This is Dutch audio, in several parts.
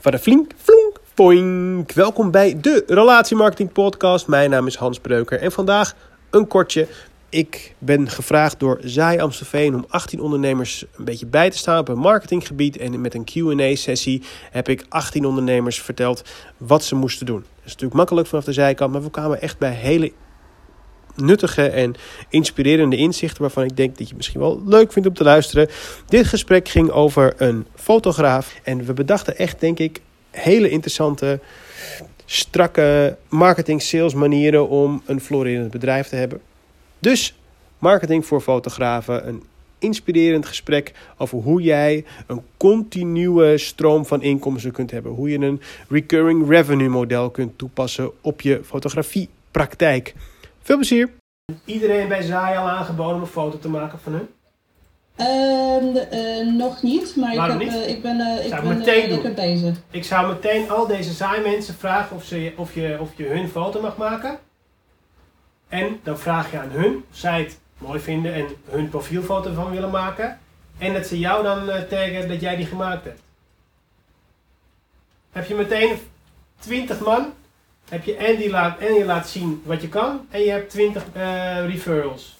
Van de flink, flonk, poink. Welkom bij de Relatiemarketing Podcast. Mijn naam is Hans Breuker en vandaag een kortje. Ik ben gevraagd door Zaai Amstelveen om 18 ondernemers een beetje bij te staan op een marketinggebied. En met een Q&A-sessie heb ik 18 ondernemers verteld wat ze moesten doen. Dat is natuurlijk makkelijk vanaf de zijkant, maar we kwamen echt bij hele nuttige en inspirerende inzichten waarvan ik denk dat je misschien wel leuk vindt om te luisteren. Dit gesprek ging over een fotograaf en we bedachten echt, denk ik, hele interessante, strakke marketing sales manieren om een florerend bedrijf te hebben. Dus marketing voor fotografen, een inspirerend gesprek over hoe jij een continue stroom van inkomsten kunt hebben. Hoe je een recurring revenue model kunt toepassen op je fotografiepraktijk. Veel plezier! Iedereen bij Zaai al aangeboden om een foto te maken van hun? Ehm, eh, nog niet, maar ik, heb, niet? eh, ik ben, eh, ik ben meteen doen. lekker bezig. Ik zou meteen al deze Zaai mensen vragen of, ze, of, je, of je hun foto mag maken. En dan vraag je aan hun of zij het mooi vinden en hun profielfoto van willen maken. En dat ze jou dan eh, taggen dat jij die gemaakt hebt. Heb je meteen 20 man. Heb je en, die laat, en je laat zien wat je kan. En je hebt 20 eh, referrals.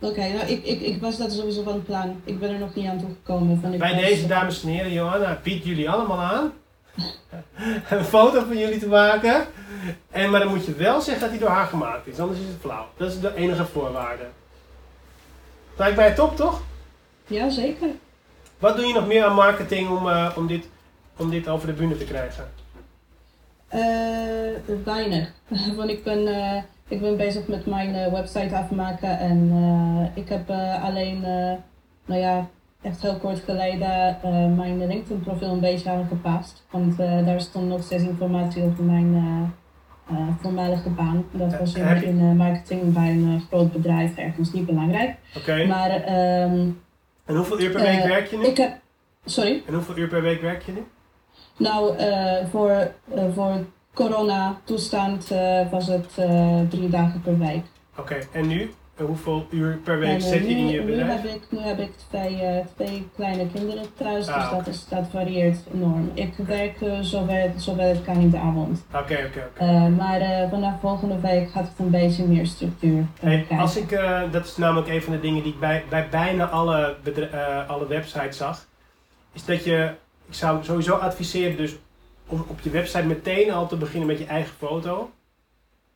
Oké, nou ik, ik, ik was dat sowieso van plan. Ik ben er nog niet aan toegekomen. Van Bij deze dames en heren, Johanna biedt jullie allemaal aan een foto van jullie te maken. En, maar dan moet je wel zeggen dat die door haar gemaakt is, anders is het flauw. Dat is de enige voorwaarde. Lijkt mij top, toch? Ja, zeker. Wat doe je nog meer aan marketing om, eh, om, dit, om dit over de bühne te krijgen? Eh, weinig. Want ik ben, eh, ik ben bezig met mijn eh, website afmaken en ik heb alleen, nou ja, echt heel kort geleden mijn LinkedIn profiel een beetje aangepast. Want daar stond nog steeds informatie over mijn voormalige baan. Dat was in uh, marketing bij een groot bedrijf, ergens niet belangrijk. Oké. Maar ehm, En hoeveel uur per week werk je nu? ik heb, sorry? En hoeveel uur per week werk je nu? Nou, eh, voor, eh, voor corona-toestand eh, was het drie dagen per week. Oké, en nu? En hoeveel uur per week eh, zit je in nu, je nu, bedrijf? heb ik, nu heb ik twee, twee kleine kinderen thuis, Ah, dus dat, oké. is, dat varieert enorm. Ik werk uh, zowel het kan in de avond. Oké, oké, maar vanaf volgende week gaat het een beetje meer structuur Hey, als ik, dat is namelijk een van de dingen die ik bij, bij bijna alle, alle websites zag. Is dat je, ik zou sowieso adviseren dus om op je website meteen al te beginnen met je eigen foto.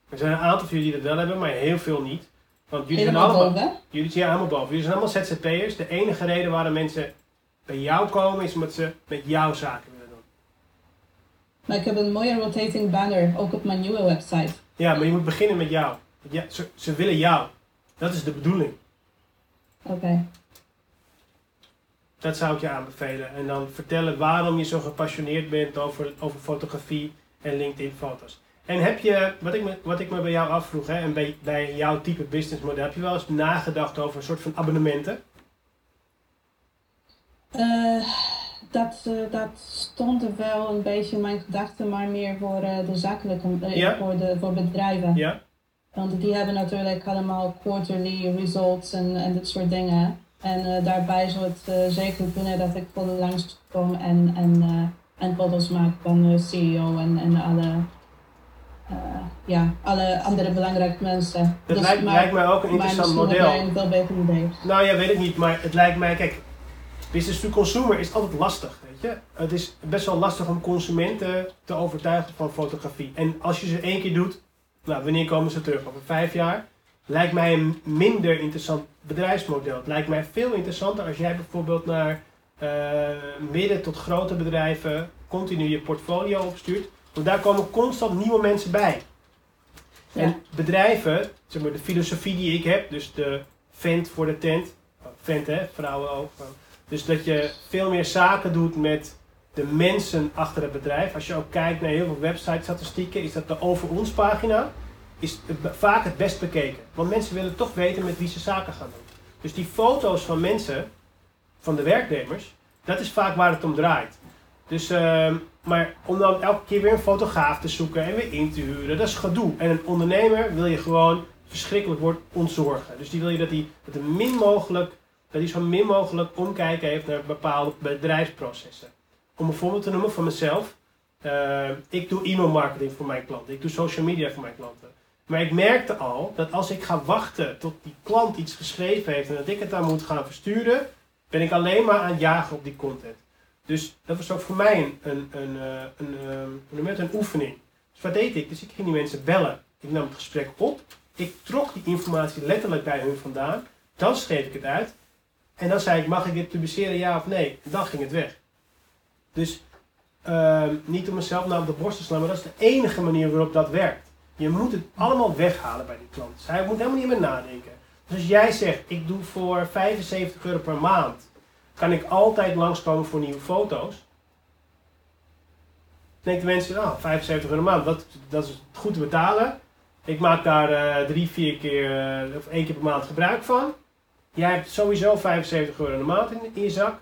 Er zijn een aantal van jullie die dat wel hebben, maar heel veel niet. Want jullie zijn allemaal, boven. jullie zijn helemaal boven. Jullie zijn allemaal ZZP'ers. De enige reden waarom mensen bij jou komen is omdat ze met jou zaken willen doen. Maar ik heb een mooie rotating banner, ook op mijn nieuwe website. Ja, maar je moet beginnen met jou. Ja, ze, ze willen jou. Dat is de bedoeling. Oké. Dat zou ik je aanbevelen. En dan vertellen waarom je zo gepassioneerd bent over, over fotografie en LinkedIn foto's. En heb je, wat ik me, wat ik me bij jou afvroeg, hè, en bij, bij jouw type businessmodel, heb je wel eens nagedacht over een soort van abonnementen? Eh, dat, eh, dat stond er wel een beetje in mijn gedachten, maar meer voor eh, de zakelijke, Ja? voor, de, voor bedrijven. Ja? Want die hebben natuurlijk allemaal quarterly results en, en dit soort dingen. En eh, daarbij zou het eh, zeker kunnen dat ik voor de langs kom en, en, eh, en foto's maak van de CEO en, en alle, ja, alle andere belangrijke mensen. Dat Dus, lijkt, maar- lijkt mij ook een interessant model. een veel beter idee. Nou ja, weet ik niet, maar het lijkt mij, kijk, business to consumer is altijd lastig, weet je. Het is best wel lastig om consumenten te overtuigen van fotografie. En als je ze één keer doet, nou, wanneer komen ze terug? Over vijf jaar? Lijkt mij een minder interessant bedrijfsmodel. Het lijkt mij veel interessanter als jij bijvoorbeeld naar eh, midden tot grote bedrijven continu je portfolio opstuurt. Want daar komen constant nieuwe mensen bij. Ja. En bedrijven, zeg maar de filosofie die ik heb, dus de vent voor de tent, oh, vent hè, vrouwen ook. Dus dat je veel meer zaken doet met de mensen achter het bedrijf. Als je ook kijkt naar heel veel website statistieken, is dat de over ons pagina is vaak het best bekeken. Want mensen willen toch weten met wie ze zaken gaan doen. Dus die foto's van mensen, van de werknemers, dat is vaak waar het om draait. Dus, ehm, maar om dan elke keer weer een fotograaf te zoeken en weer in te huren, dat is gedoe. En een ondernemer wil je gewoon verschrikkelijk wordt ontzorgen. Dus die wil je dat hij dat min mogelijk, dat hij zo min mogelijk omkijken heeft naar bepaalde bedrijfsprocessen. om een voorbeeld te noemen van mezelf. Uh, ik doe e-mail marketing voor mijn klanten. Ik doe social media voor mijn klanten. Maar ik merkte al dat als ik ga wachten tot die klant iets geschreven heeft en dat ik het dan moet gaan versturen, ben ik alleen maar aan het jagen op die content. Dus dat was ook voor mij een, een, een, een, een, een, een oefening. Dus wat deed ik? Dus ik ging die mensen bellen. Ik nam het gesprek op. Ik trok die informatie letterlijk bij hun vandaan. Dan schreef ik het uit. En dan zei ik, mag ik dit publiceren, ja of nee? En dan ging het weg. Dus uh, niet om mezelf naar op de borst te slaan, maar dat is de enige manier waarop dat werkt. Je moet het allemaal weghalen bij die klant. Hij moet helemaal niet meer nadenken. Dus als jij zegt, ik doe voor 75 euro per maand, kan ik altijd langskomen voor nieuwe foto's. Dan denken de mensen, oh, 75 euro per maand, dat, dat is goed te betalen. Ik maak daar uh, drie, vier keer uh, of één keer per maand gebruik van. Jij hebt sowieso 75 euro de maand in, je zak.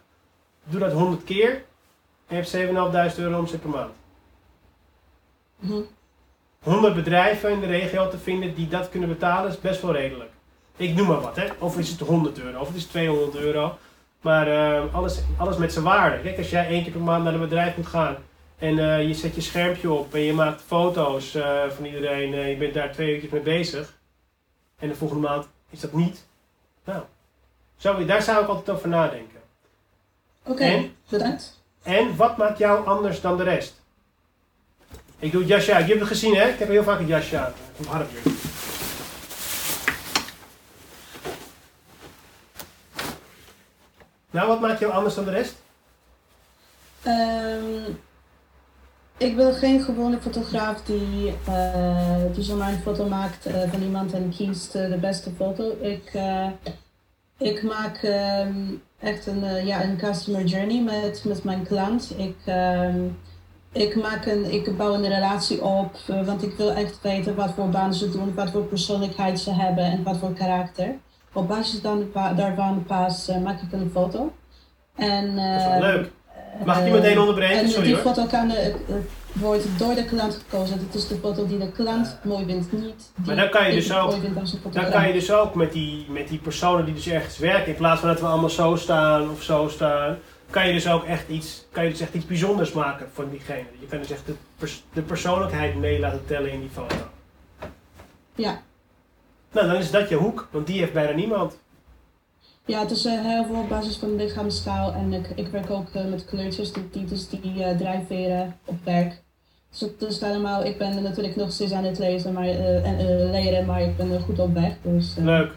Doe dat 100 keer. En je hebt 7.500 euro omzet per maand. Mm 100 bedrijven in de regio te vinden die dat kunnen betalen is best wel redelijk. Ik noem maar wat, hè. Of is het 100 euro, of het is 200 euro. Maar uh, alles, alles met zijn waarde. Kijk, als jij één keer per maand naar een bedrijf moet gaan en uh, je zet je schermpje op en je maakt foto's uh, van iedereen, je bent daar twee uurtjes mee bezig. En de volgende maand is dat niet. Nou, daar zou ik altijd over nadenken. Oké, okay, bedankt. En wat maakt jou anders dan de rest? Ik doe het jasje. Je hebt het gezien, hè? Ik heb heel vaak het jasje. Kom harder weer. Nou, wat maakt jou anders dan de rest? Um, ik ben geen gewone fotograaf die, uh, die zomaar een foto maakt uh, van iemand en kiest uh, de beste foto. Ik, ik maak um, echt een, ja, een customer journey met, met mijn klant. Ik, um, ik, maak een, ik bouw een relatie op, uh, want ik wil echt weten wat voor baan ze doen, wat voor persoonlijkheid ze hebben en wat voor karakter. Op basis dan, daarvan pas uh, maak ik een foto. En, uh, leuk. Mag ik die meteen onderbreken? En Sorry, die hoor. foto kan de, wordt door de klant gekozen. Het is de foto die de klant mooi vindt, niet maar dan kan je dus ook, dan kan je dus ook met die, met die personen die dus ergens werken, in plaats van dat we allemaal zo staan of zo staan, kan je dus ook echt iets, kan je dus echt iets bijzonders maken voor diegene. Je kan dus echt de, pers de persoonlijkheid mee laten tellen in die foto. Ja. Nou, dan is dat je hoek, want die heeft bijna niemand. Ja, het is uh, heel veel op basis van lichaamstaal en ik, ik werk ook uh, met kleurtjes, die, die, dus die uh, drijfveren op werk. Dus het is allemaal, ik ben natuurlijk nog steeds aan het lezen maar, en leren, maar ik ben er goed op weg. Dus, Leuk.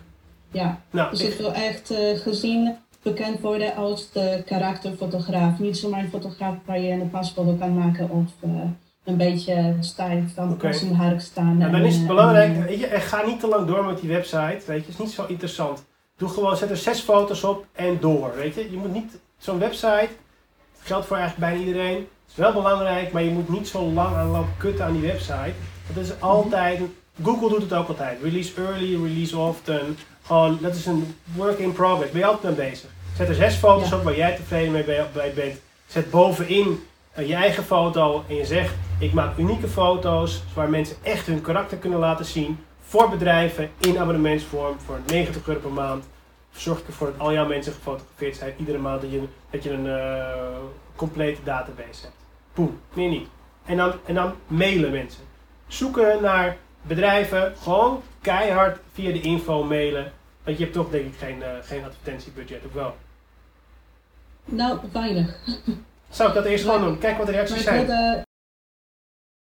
Ja, nou, dus ik, ik wil echt gezien bekend worden als de karakterfotograaf. Niet zomaar een fotograaf waar je een pasfoto kan maken of uh, een beetje stijf van okay. in de hark staan. Nou, dan is het belangrijk, weet je, ga niet te lang door met die website, weet je, is niet zo interessant. Doe gewoon, zet er zes foto's op en door, weet je. Je moet niet, zo'n website, geldt voor eigenlijk bijna iedereen, is wel belangrijk, maar je moet niet zo lang aan lopen kutten aan die website. Dat is altijd, Google doet het ook altijd, release early, release often, gewoon, dat is een work in progress, ben je altijd mee bezig. Zet er zes foto's op waar jij tevreden mee bent. Zet bovenin uh, je eigen foto en je zegt: Ik maak unieke foto's waar mensen echt hun karakter kunnen laten zien. Voor bedrijven in abonnementsvorm voor 90 euro per maand. Zorg ik ervoor dat al jouw mensen gefotografeerd zijn iedere maand dat je, dat je een uh, complete database hebt. Boom, meer niet. En dan, en dan mailen mensen. Zoeken naar bedrijven, gewoon keihard via de info mailen. Want je hebt toch denk ik geen, uh, geen advertentiebudget, of wel? Nou, weinig. Zou ik dat eerst gewoon doen? Kijk wat de reacties zijn.